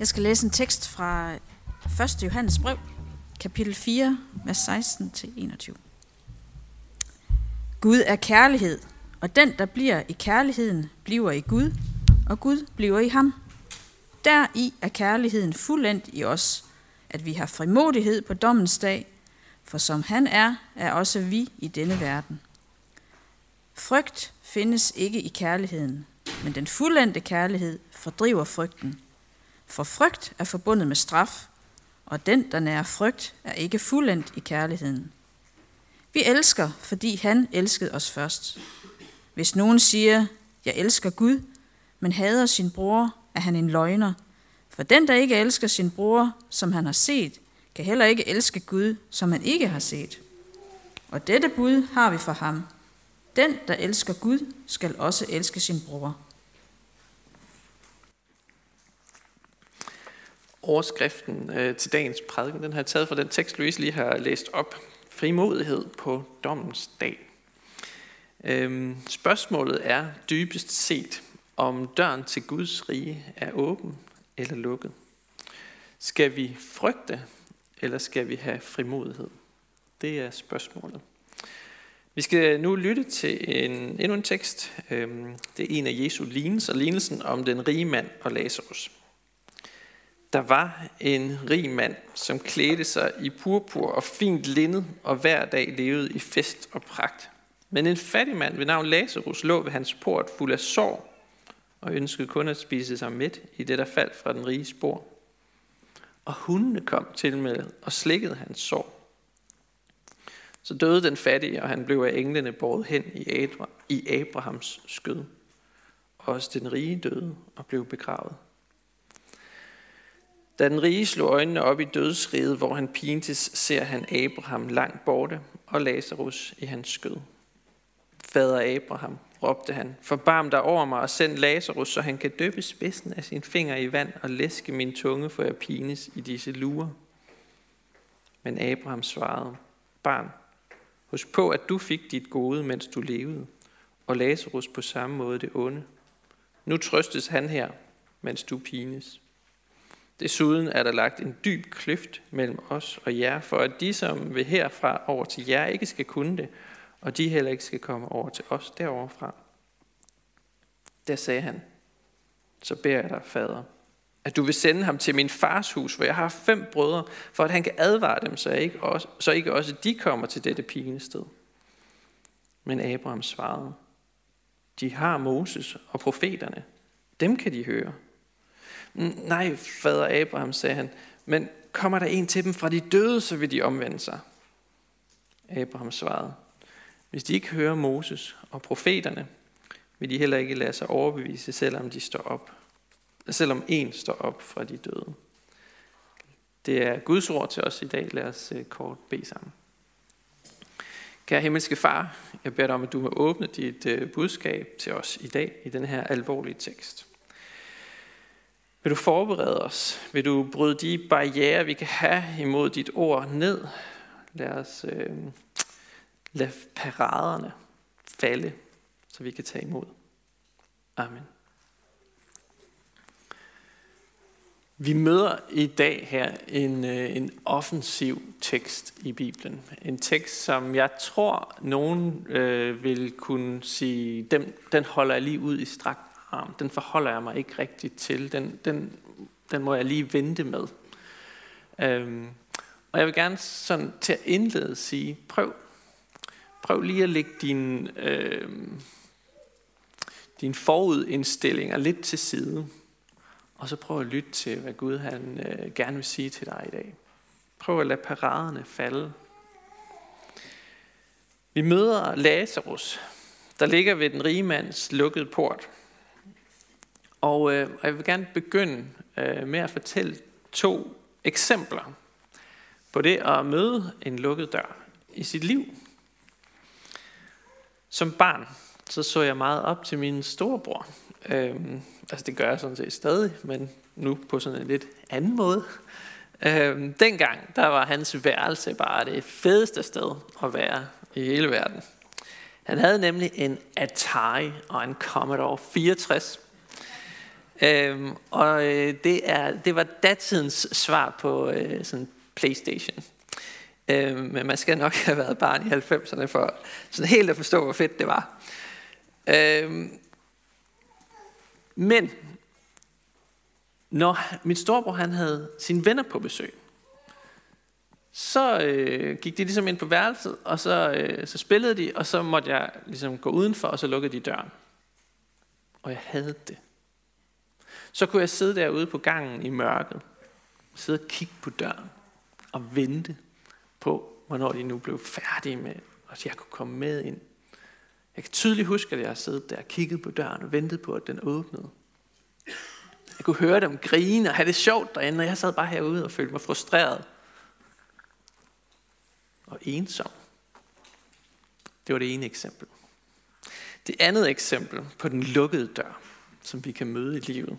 Jeg skal læse en tekst fra 1. Johannes brev, kapitel 4, vers 16-21. Gud er kærlighed, og den, der bliver i kærligheden, bliver i Gud, og Gud bliver i ham. Deri er kærligheden fuldendt i os, at vi har frimodighed på dommens dag, for som han er, er også vi i denne verden. Frygt findes ikke i kærligheden, men den fuldendte kærlighed fordriver frygten. For frygt er forbundet med straf, og den, der nærer frygt, er ikke fuldendt i kærligheden. Vi elsker, fordi han elskede os først. Hvis nogen siger, jeg elsker Gud, men hader sin bror, er han en løgner. For den, der ikke elsker sin bror, som han har set, kan heller ikke elske Gud, som han ikke har set. Og dette bud har vi for ham. Den, der elsker Gud, skal også elske sin bror. Overskriften øh, til dagens prædiken, den har jeg taget fra den tekst, Louise lige har læst op. Frimodighed på dommens dag. Øhm, spørgsmålet er dybest set, om døren til Guds rige er åben eller lukket. Skal vi frygte, eller skal vi have frimodighed? Det er spørgsmålet. Vi skal nu lytte til en, endnu en tekst. Øhm, det er en af Jesu lignelser, lignelsen om den rige mand og Lazarus. Der var en rig mand, som klædte sig i purpur og fint linned, og hver dag levede i fest og pragt. Men en fattig mand ved navn Lazarus lå ved hans port fuld af sår, og ønskede kun at spise sig midt i det, der faldt fra den rige spor. Og hundene kom til med og slikkede hans sår. Så døde den fattige, og han blev af englene båret hen i Abrahams skød. Også den rige døde og blev begravet. Da den rige slog øjnene op i dødsriget, hvor han pintes, ser han Abraham langt borte og Lazarus i hans skød. Fader Abraham, råbte han, forbarm dig over mig og send Lazarus, så han kan døbe spidsen af sin finger i vand og læske min tunge, for jeg pines i disse lurer. Men Abraham svarede, barn, husk på, at du fik dit gode, mens du levede, og Lazarus på samme måde det onde. Nu trøstes han her, mens du pines. Desuden er der lagt en dyb kløft mellem os og jer, for at de, som vil herfra over til jer, ikke skal kunne det, og de heller ikke skal komme over til os deroverfra. Der sagde han, så beder jeg dig, fader, at du vil sende ham til min fars hus, hvor jeg har fem brødre, for at han kan advare dem, så ikke også, så ikke også de kommer til dette pinested. Men Abraham svarede, de har Moses og profeterne. Dem kan de høre. Nej, fader Abraham, sagde han, men kommer der en til dem fra de døde, så vil de omvende sig. Abraham svarede, hvis de ikke hører Moses og profeterne, vil de heller ikke lade sig overbevise, selvom de står op. Selvom en står op fra de døde. Det er Guds ord til os i dag. Lad os øh, kort bede sammen. Kære himmelske far, jeg beder dig om, at du må åbne dit øh, budskab til os i dag i den her alvorlige tekst. Vil du forberede os? Vil du bryde de barriere, vi kan have imod dit ord ned? Lad os øh, lade paraderne falde, så vi kan tage imod. Amen. Vi møder i dag her en, øh, en offensiv tekst i Bibelen. En tekst, som jeg tror, nogen øh, vil kunne sige, den, den holder jeg lige ud i strakt arm. Den forholder jeg mig ikke rigtigt til. Den, den, den må jeg lige vente med. Øhm, og jeg vil gerne sådan til at indlede sige, prøv, prøv lige at lægge din, øh, dine forudindstillinger lidt til side. Og så prøv at lytte til, hvad Gud han øh, gerne vil sige til dig i dag. Prøv at lade paraderne falde. Vi møder Lazarus, der ligger ved den rige mands lukkede port. Og øh, jeg vil gerne begynde øh, med at fortælle to eksempler på det at møde en lukket dør i sit liv. Som barn, så så jeg meget op til min storebror. Øhm, altså det gør jeg sådan set stadig, men nu på sådan en lidt anden måde. Øhm, dengang, der var hans værelse bare det fedeste sted at være i hele verden. Han havde nemlig en Atari og en Commodore 64. Øhm, og øh, det, er, det var datidens svar på øh, sådan Playstation. Øhm, men man skal nok have været barn i 90'erne for sådan helt at forstå, hvor fedt det var. Øhm, men når min storebror han havde sine venner på besøg, så øh, gik de ligesom ind på værelset, og så, øh, så spillede de, og så måtte jeg ligesom gå udenfor, og så lukkede de døren. Og jeg havde det. Så kunne jeg sidde derude på gangen i mørket, sidde og kigge på døren, og vente på, hvornår de nu blev færdige med, at jeg kunne komme med ind. Jeg kan tydeligt huske, at jeg siddet der og kigget på døren og ventet på, at den åbnede. Jeg kunne høre dem grine og have det sjovt derinde, og jeg sad bare herude og følte mig frustreret og ensom. Det var det ene eksempel. Det andet eksempel på den lukkede dør, som vi kan møde i livet,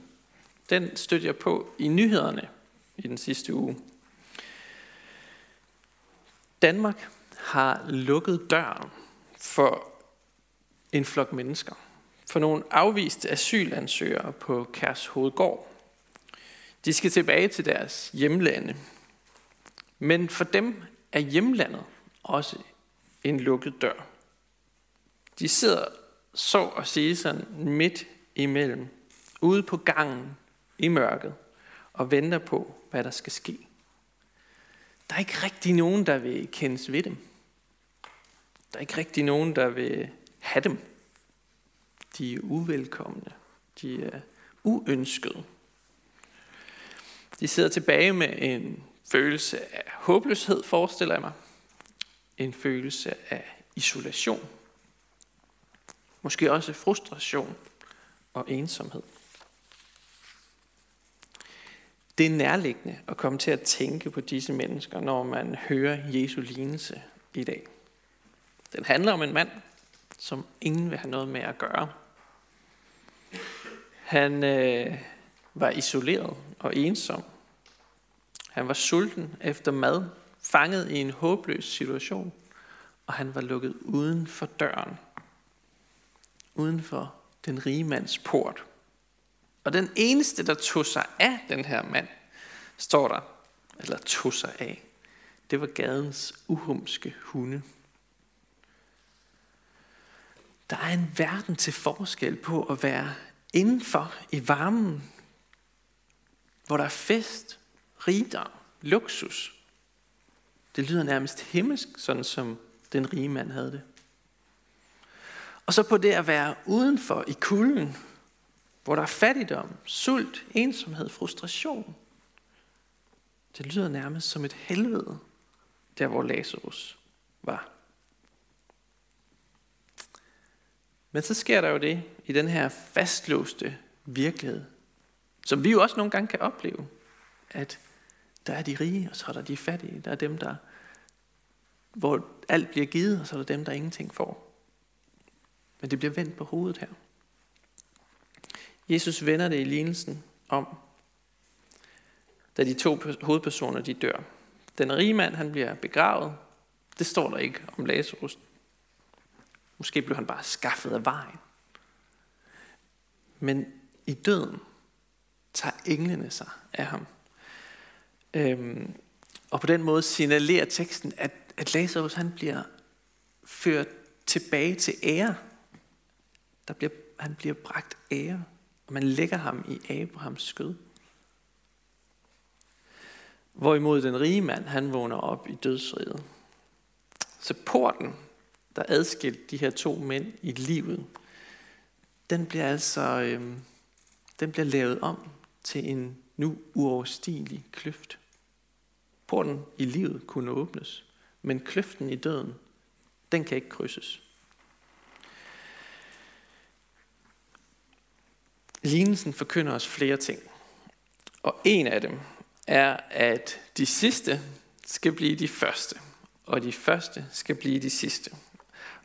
den støtter jeg på i nyhederne i den sidste uge. Danmark har lukket døren for en flok mennesker. For nogle afviste asylansøgere på Kærs Hovedgård. De skal tilbage til deres hjemlande. Men for dem er hjemlandet også en lukket dør. De sidder så at sige sådan midt imellem, ude på gangen i mørket, og venter på, hvad der skal ske. Der er ikke rigtig nogen, der vil kendes ved dem. Der er ikke rigtig nogen, der vil have dem. De er uvelkomne. De er uønskede. De sidder tilbage med en følelse af håbløshed, forestiller jeg mig. En følelse af isolation. Måske også frustration og ensomhed. Det er nærliggende at komme til at tænke på disse mennesker, når man hører Jesu lignelse i dag. Den handler om en mand, som ingen vil have noget med at gøre. Han øh, var isoleret og ensom. Han var sulten efter mad, fanget i en håbløs situation, og han var lukket uden for døren. Uden for den rige mands port. Og den eneste, der tog sig af den her mand, står der, eller tog sig af, det var gadens uhumske hunde. Der er en verden til forskel på at være indenfor i varmen, hvor der er fest, rigdom, luksus. Det lyder nærmest himmelsk, sådan som den rige mand havde det. Og så på det at være udenfor i kulden, hvor der er fattigdom, sult, ensomhed, frustration. Det lyder nærmest som et helvede, der hvor Lazarus var. Men så sker der jo det i den her fastlåste virkelighed, som vi jo også nogle gange kan opleve, at der er de rige, og så er der de fattige. Der er dem, der, hvor alt bliver givet, og så er der dem, der ingenting får. Men det bliver vendt på hovedet her. Jesus vender det i lignelsen om, da de to hovedpersoner de dør. Den rige mand, han bliver begravet. Det står der ikke om Lazarus. Måske blev han bare skaffet af vejen. Men i døden tager englene sig af ham. Øhm, og på den måde signalerer teksten, at, at Lazarus han bliver ført tilbage til ære. Der bliver, han bliver bragt ære man lægger ham i Abrahams skød. Hvorimod den rige mand, han vågner op i dødsriget. Så porten, der adskilte de her to mænd i livet, den bliver altså øh, den bliver lavet om til en nu uoverstigelig kløft. Porten i livet kunne åbnes, men kløften i døden, den kan ikke krydses. Lignelsen forkynder os flere ting. Og en af dem er, at de sidste skal blive de første, og de første skal blive de sidste.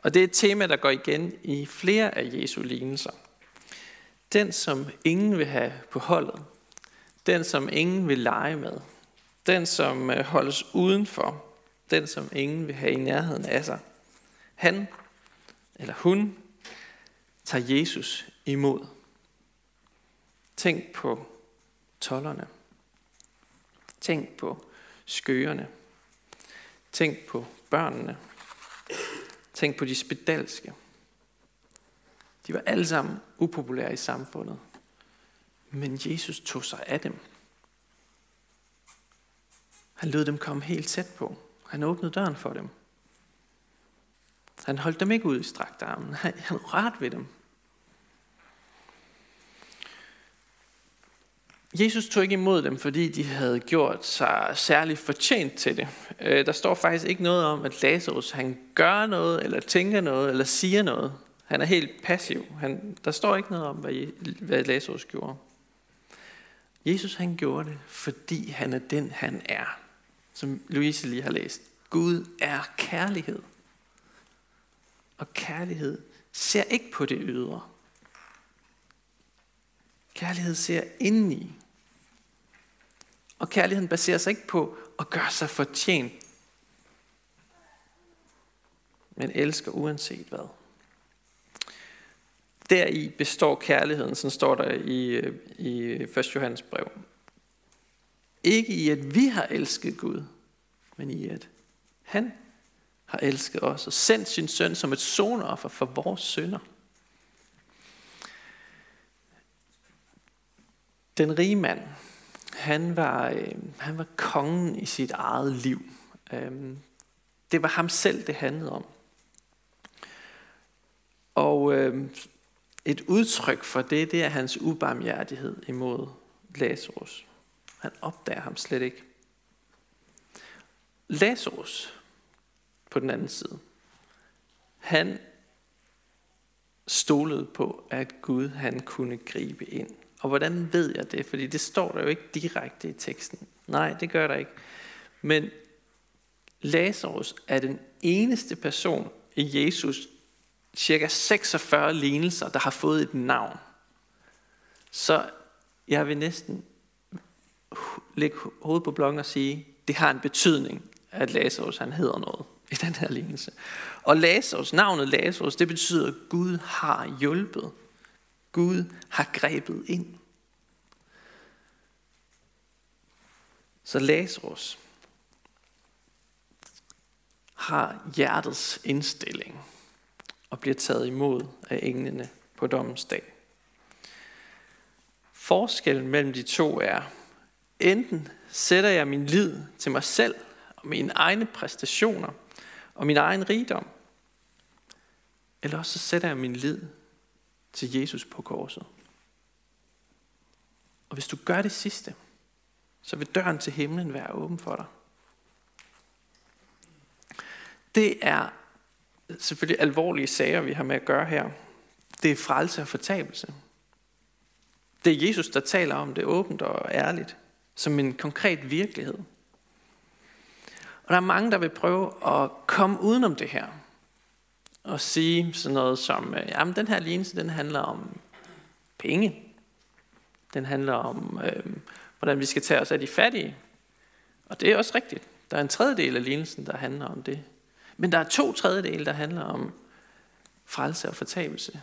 Og det er et tema, der går igen i flere af Jesu lignelser. Den, som ingen vil have på holdet. Den, som ingen vil lege med. Den, som øh, holdes udenfor. Den, som ingen vil have i nærheden af sig. Han eller hun tager Jesus imod Tænk på tollerne. Tænk på skøerne. Tænk på børnene. Tænk på de spedalske. De var alle sammen upopulære i samfundet. Men Jesus tog sig af dem. Han lod dem komme helt tæt på. Han åbnede døren for dem. Han holdt dem ikke ud i strakt armen. Han, han rørte ved dem. Jesus tog ikke imod dem, fordi de havde gjort sig særligt fortjent til det. Øh, der står faktisk ikke noget om, at Lazarus han gør noget, eller tænker noget, eller siger noget. Han er helt passiv. Han, der står ikke noget om, hvad, hvad Lazarus gjorde. Jesus han gjorde det, fordi han er den, han er. Som Louise lige har læst. Gud er kærlighed. Og kærlighed ser ikke på det ydre. Kærlighed ser indeni. Og kærligheden baserer sig ikke på at gøre sig fortjent, men elsker uanset hvad. Deri består kærligheden, som står der i, i 1. Johannes brev. Ikke i, at vi har elsket Gud, men i, at han har elsket os og sendt sin søn som et sonoffer for vores synder. Den rige mand, han var, øh, han var kongen i sit eget liv. Øh, det var ham selv, det handlede om. Og øh, et udtryk for det, det er hans ubarmhjertighed imod Lazarus. Han opdager ham slet ikke. Lazarus, på den anden side, han stolede på, at Gud han kunne gribe ind. Og hvordan ved jeg det? Fordi det står der jo ikke direkte i teksten. Nej, det gør der ikke. Men Lazarus er den eneste person i Jesus cirka 46 lignelser, der har fået et navn. Så jeg vil næsten lægge hovedet på blokken og sige, det har en betydning, at Lazarus han hedder noget i den her lignelse. Og Lazarus, navnet Lazarus, det betyder, at Gud har hjulpet. Gud har grebet ind. Så Lazarus har hjertets indstilling og bliver taget imod af englene på dommens dag. Forskellen mellem de to er, enten sætter jeg min lid til mig selv og mine egne præstationer og min egen rigdom, eller også så sætter jeg min lid til Jesus på korset. Og hvis du gør det sidste, så vil døren til himlen være åben for dig. Det er selvfølgelig alvorlige sager, vi har med at gøre her. Det er frelse og fortabelse. Det er Jesus, der taler om det åbent og ærligt, som en konkret virkelighed. Og der er mange, der vil prøve at komme udenom det her. Og sige sådan noget som, øh, jamen den her lignelse, den handler om penge. Den handler om, øh, hvordan vi skal tage os af de fattige. Og det er også rigtigt. Der er en tredjedel af lignelsen, der handler om det. Men der er to tredjedele, der handler om frelse og fortabelse.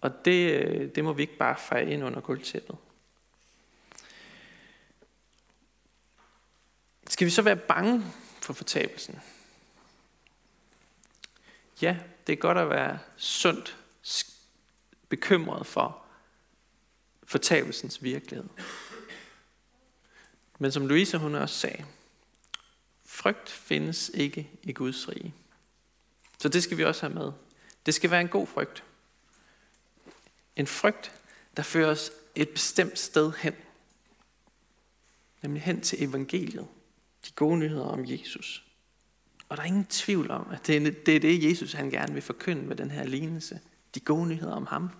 Og det, øh, det må vi ikke bare fejre ind under guldtæppet. Skal vi så være bange for fortabelsen? Ja, det er godt at være sundt bekymret for fortabelsens virkelighed. Men som Louise hun også sagde, Frygt findes ikke i Guds rige. Så det skal vi også have med. Det skal være en god frygt. En frygt, der fører os et bestemt sted hen. Nemlig hen til evangeliet. De gode nyheder om Jesus. Og der er ingen tvivl om, at det er det, er det Jesus han gerne vil forkynde med den her lignelse. De gode nyheder om ham.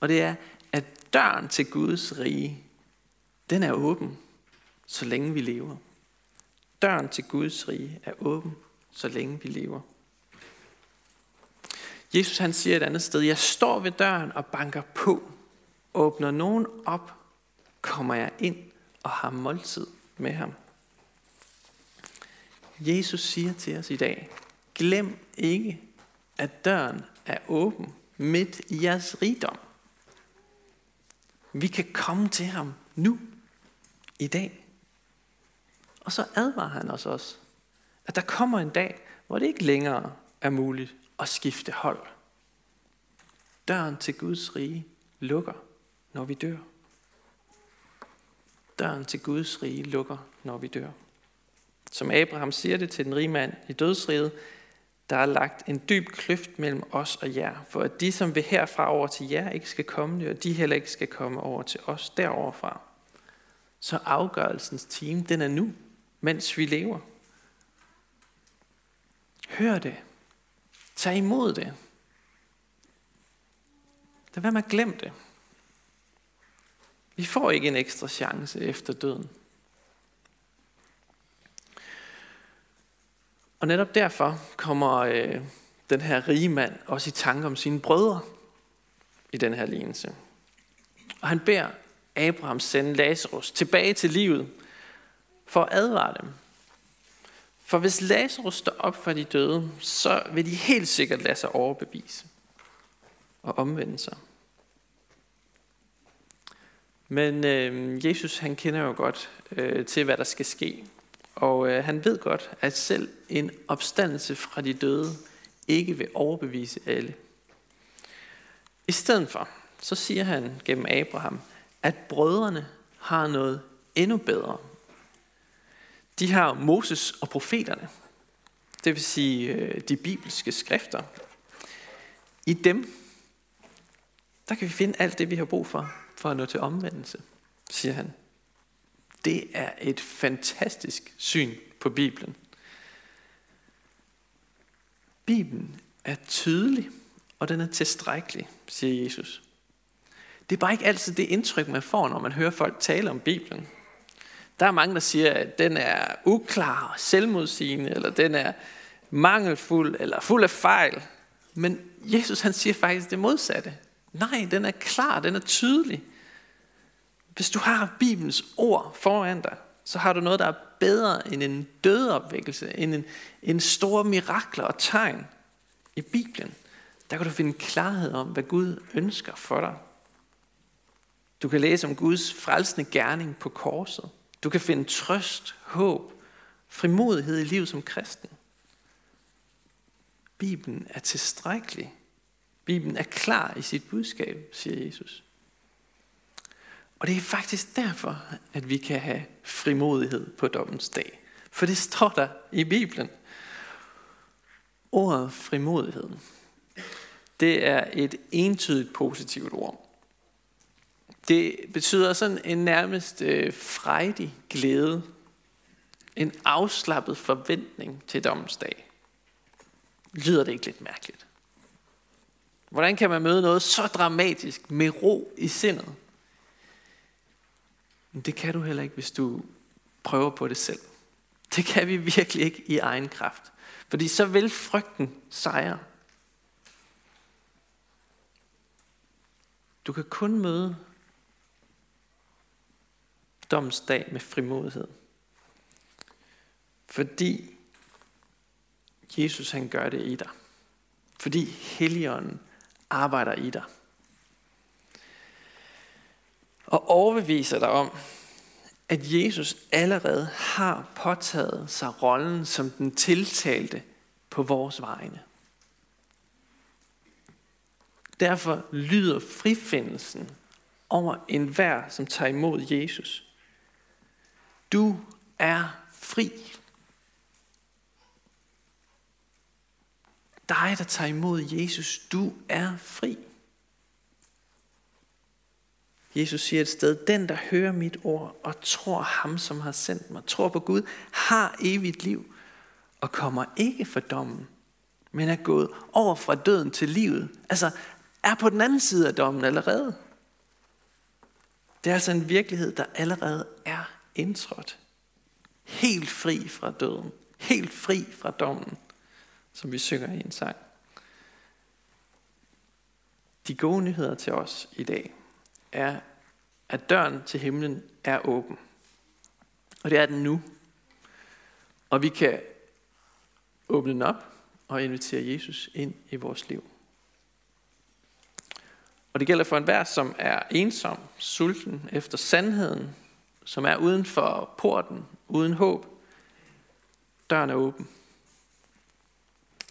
Og det er, at døren til Guds rige, den er åben, så længe vi lever. Døren til Guds rige er åben, så længe vi lever. Jesus han siger et andet sted, jeg står ved døren og banker på. Åbner nogen op, kommer jeg ind og har måltid med ham. Jesus siger til os i dag, glem ikke, at døren er åben midt i jeres rigdom. Vi kan komme til ham nu, i dag. Og så advarer han os også, at der kommer en dag, hvor det ikke længere er muligt at skifte hold. Døren til Guds rige lukker, når vi dør. Døren til Guds rige lukker, når vi dør. Som Abraham siger det til den rige mand i dødsriget, der er lagt en dyb kløft mellem os og jer, for at de, som vil herfra over til jer, ikke skal komme det, og de heller ikke skal komme over til os deroverfra. Så afgørelsens time, den er nu, mens vi lever. Hør det. Tag imod det. Lad være med at glemme det. Vi får ikke en ekstra chance efter døden. Og netop derfor kommer øh, den her rige mand også i tanke om sine brødre i den her lignelse. Og han beder Abraham sende Lazarus tilbage til livet for at advare dem. For hvis Lazarus står op for de døde, så vil de helt sikkert lade sig overbevise og omvende sig. Men øh, Jesus han kender jo godt øh, til, hvad der skal ske. Og øh, han ved godt, at selv en opstandelse fra de døde ikke vil overbevise alle. I stedet for, så siger han gennem Abraham, at brødrene har noget endnu bedre. De har Moses og profeterne, det vil sige øh, de bibelske skrifter. I dem, der kan vi finde alt det, vi har brug for, for at nå til omvendelse, siger han. Det er et fantastisk syn på Bibelen. Bibelen er tydelig, og den er tilstrækkelig, siger Jesus. Det er bare ikke altid det indtryk, man får, når man hører folk tale om Bibelen. Der er mange, der siger, at den er uklar, selvmodsigende, eller den er mangelfuld, eller fuld af fejl. Men Jesus han siger faktisk det modsatte. Nej, den er klar, den er tydelig. Hvis du har Bibelens ord foran dig, så har du noget, der er bedre end en dødeopvækkelse, end en, en store mirakler og tegn i Bibelen. Der kan du finde klarhed om, hvad Gud ønsker for dig. Du kan læse om Guds frelsende gerning på korset. Du kan finde trøst, håb, frimodighed i livet som kristen. Bibelen er tilstrækkelig. Bibelen er klar i sit budskab, siger Jesus. Og det er faktisk derfor, at vi kan have frimodighed på dommens dag. For det står der i Bibelen. Ordet frimodighed, det er et entydigt positivt ord. Det betyder sådan en nærmest øh, frejdig glæde. En afslappet forventning til dommens dag. Lyder det ikke lidt mærkeligt? Hvordan kan man møde noget så dramatisk med ro i sindet? Men det kan du heller ikke, hvis du prøver på det selv. Det kan vi virkelig ikke i egen kraft. Fordi så vil frygten sejre. Du kan kun møde dommens dag med frimodighed. Fordi Jesus han gør det i dig. Fordi Helligånden arbejder i dig. Og overbeviser dig om, at Jesus allerede har påtaget sig rollen som den tiltalte på vores vegne. Derfor lyder frifindelsen over enhver, som tager imod Jesus. Du er fri. Dig, der tager imod Jesus, du er fri. Jesus siger et sted, den der hører mit ord og tror ham, som har sendt mig, tror på Gud, har evigt liv og kommer ikke for dommen, men er gået over fra døden til livet. Altså er på den anden side af dommen allerede. Det er altså en virkelighed, der allerede er indtrådt. Helt fri fra døden. Helt fri fra dommen, som vi synger i en sang. De gode nyheder til os i dag er, at døren til himlen er åben. Og det er den nu. Og vi kan åbne den op og invitere Jesus ind i vores liv. Og det gælder for enhver, som er ensom, sulten efter sandheden, som er uden for porten, uden håb. Døren er åben.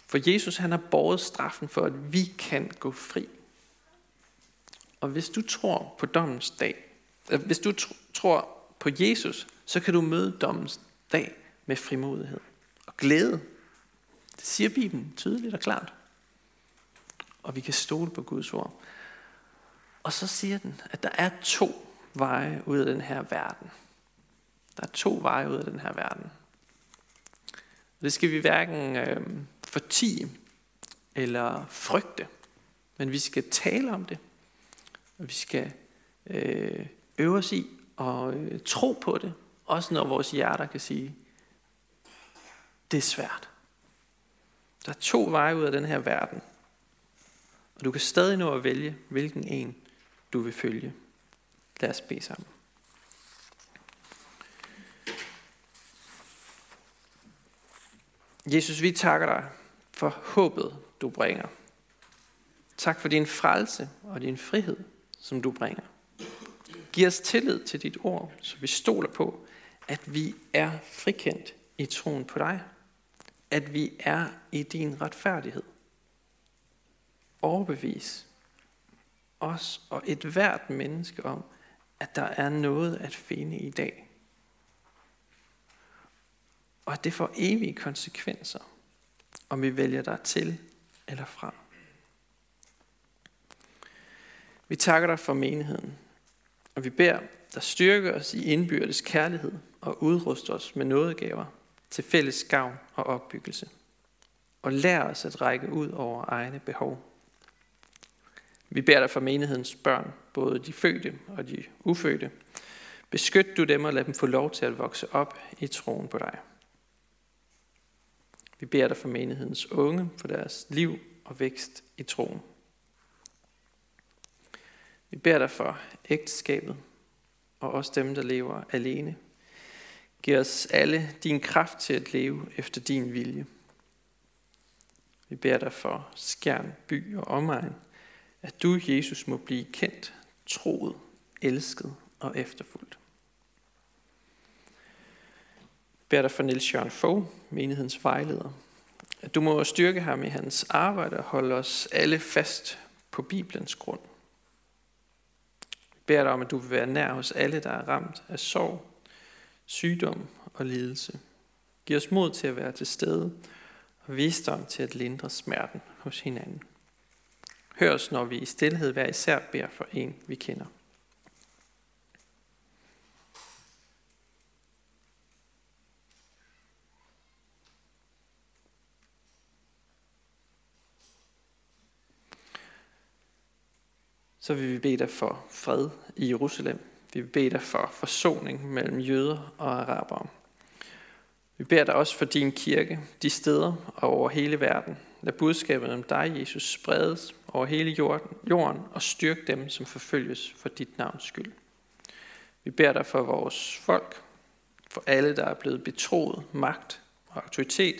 For Jesus han har båret straffen for, at vi kan gå fri. Og hvis du tror på dommens dag, øh, hvis du tror på Jesus, så kan du møde dommens dag med frimodighed og glæde. Det siger Bibelen tydeligt og klart. Og vi kan stole på Guds ord. Og så siger den, at der er to veje ud af den her verden. Der er to veje ud af den her verden. Det skal vi hverken øh, fortige eller frygte, men vi skal tale om det. Og vi skal øh, øve os i og øh, tro på det, også når vores hjerter kan sige, det er svært. Der er to veje ud af den her verden, og du kan stadig nå at vælge, hvilken en du vil følge. Lad os bede sammen. Jesus, vi takker dig for håbet, du bringer. Tak for din frelse og din frihed, som du bringer. Giv os tillid til dit ord, så vi stoler på, at vi er frikendt i troen på dig. At vi er i din retfærdighed. Overbevis os og et hvert menneske om, at der er noget at finde i dag. Og at det får evige konsekvenser, om vi vælger dig til eller fra. Vi takker dig for menigheden, og vi beder dig styrke os i indbyrdes kærlighed og udruste os med nådegaver til fælles gavn og opbyggelse. Og lær os at række ud over egne behov. Vi beder dig for menighedens børn, både de fødte og de ufødte. Beskyt du dem og lad dem få lov til at vokse op i troen på dig. Vi beder dig for menighedens unge, for deres liv og vækst i troen. Vi beder dig for ægteskabet og også dem, der lever alene. Giv os alle din kraft til at leve efter din vilje. Vi beder dig for skærn, by og omegn, at du, Jesus, må blive kendt, troet, elsket og efterfulgt. Vi beder dig for Niels Jørgen Fogh, menighedens vejleder, at du må styrke ham i hans arbejde og holde os alle fast på Bibelens grund. Beder dig om, at du vil være nær hos alle, der er ramt af sorg, sygdom og lidelse. Giv os mod til at være til stede og visdom til at lindre smerten hos hinanden. Hør os, når vi i stillhed hver især beder for en, vi kender. Så vil vi bede dig for fred i Jerusalem. Vi vil bede dig for forsoning mellem jøder og arabere. Vi beder dig også for din kirke, de steder og over hele verden. Lad budskabet om dig, Jesus, spredes over hele jorden, jorden og styrk dem, som forfølges for dit navns skyld. Vi beder dig for vores folk, for alle, der er blevet betroet magt og autoritet.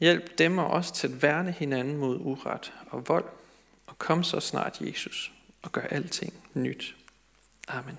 Hjælp dem og os til at værne hinanden mod uret og vold, kom så snart, Jesus, og gør alting nyt. Amen.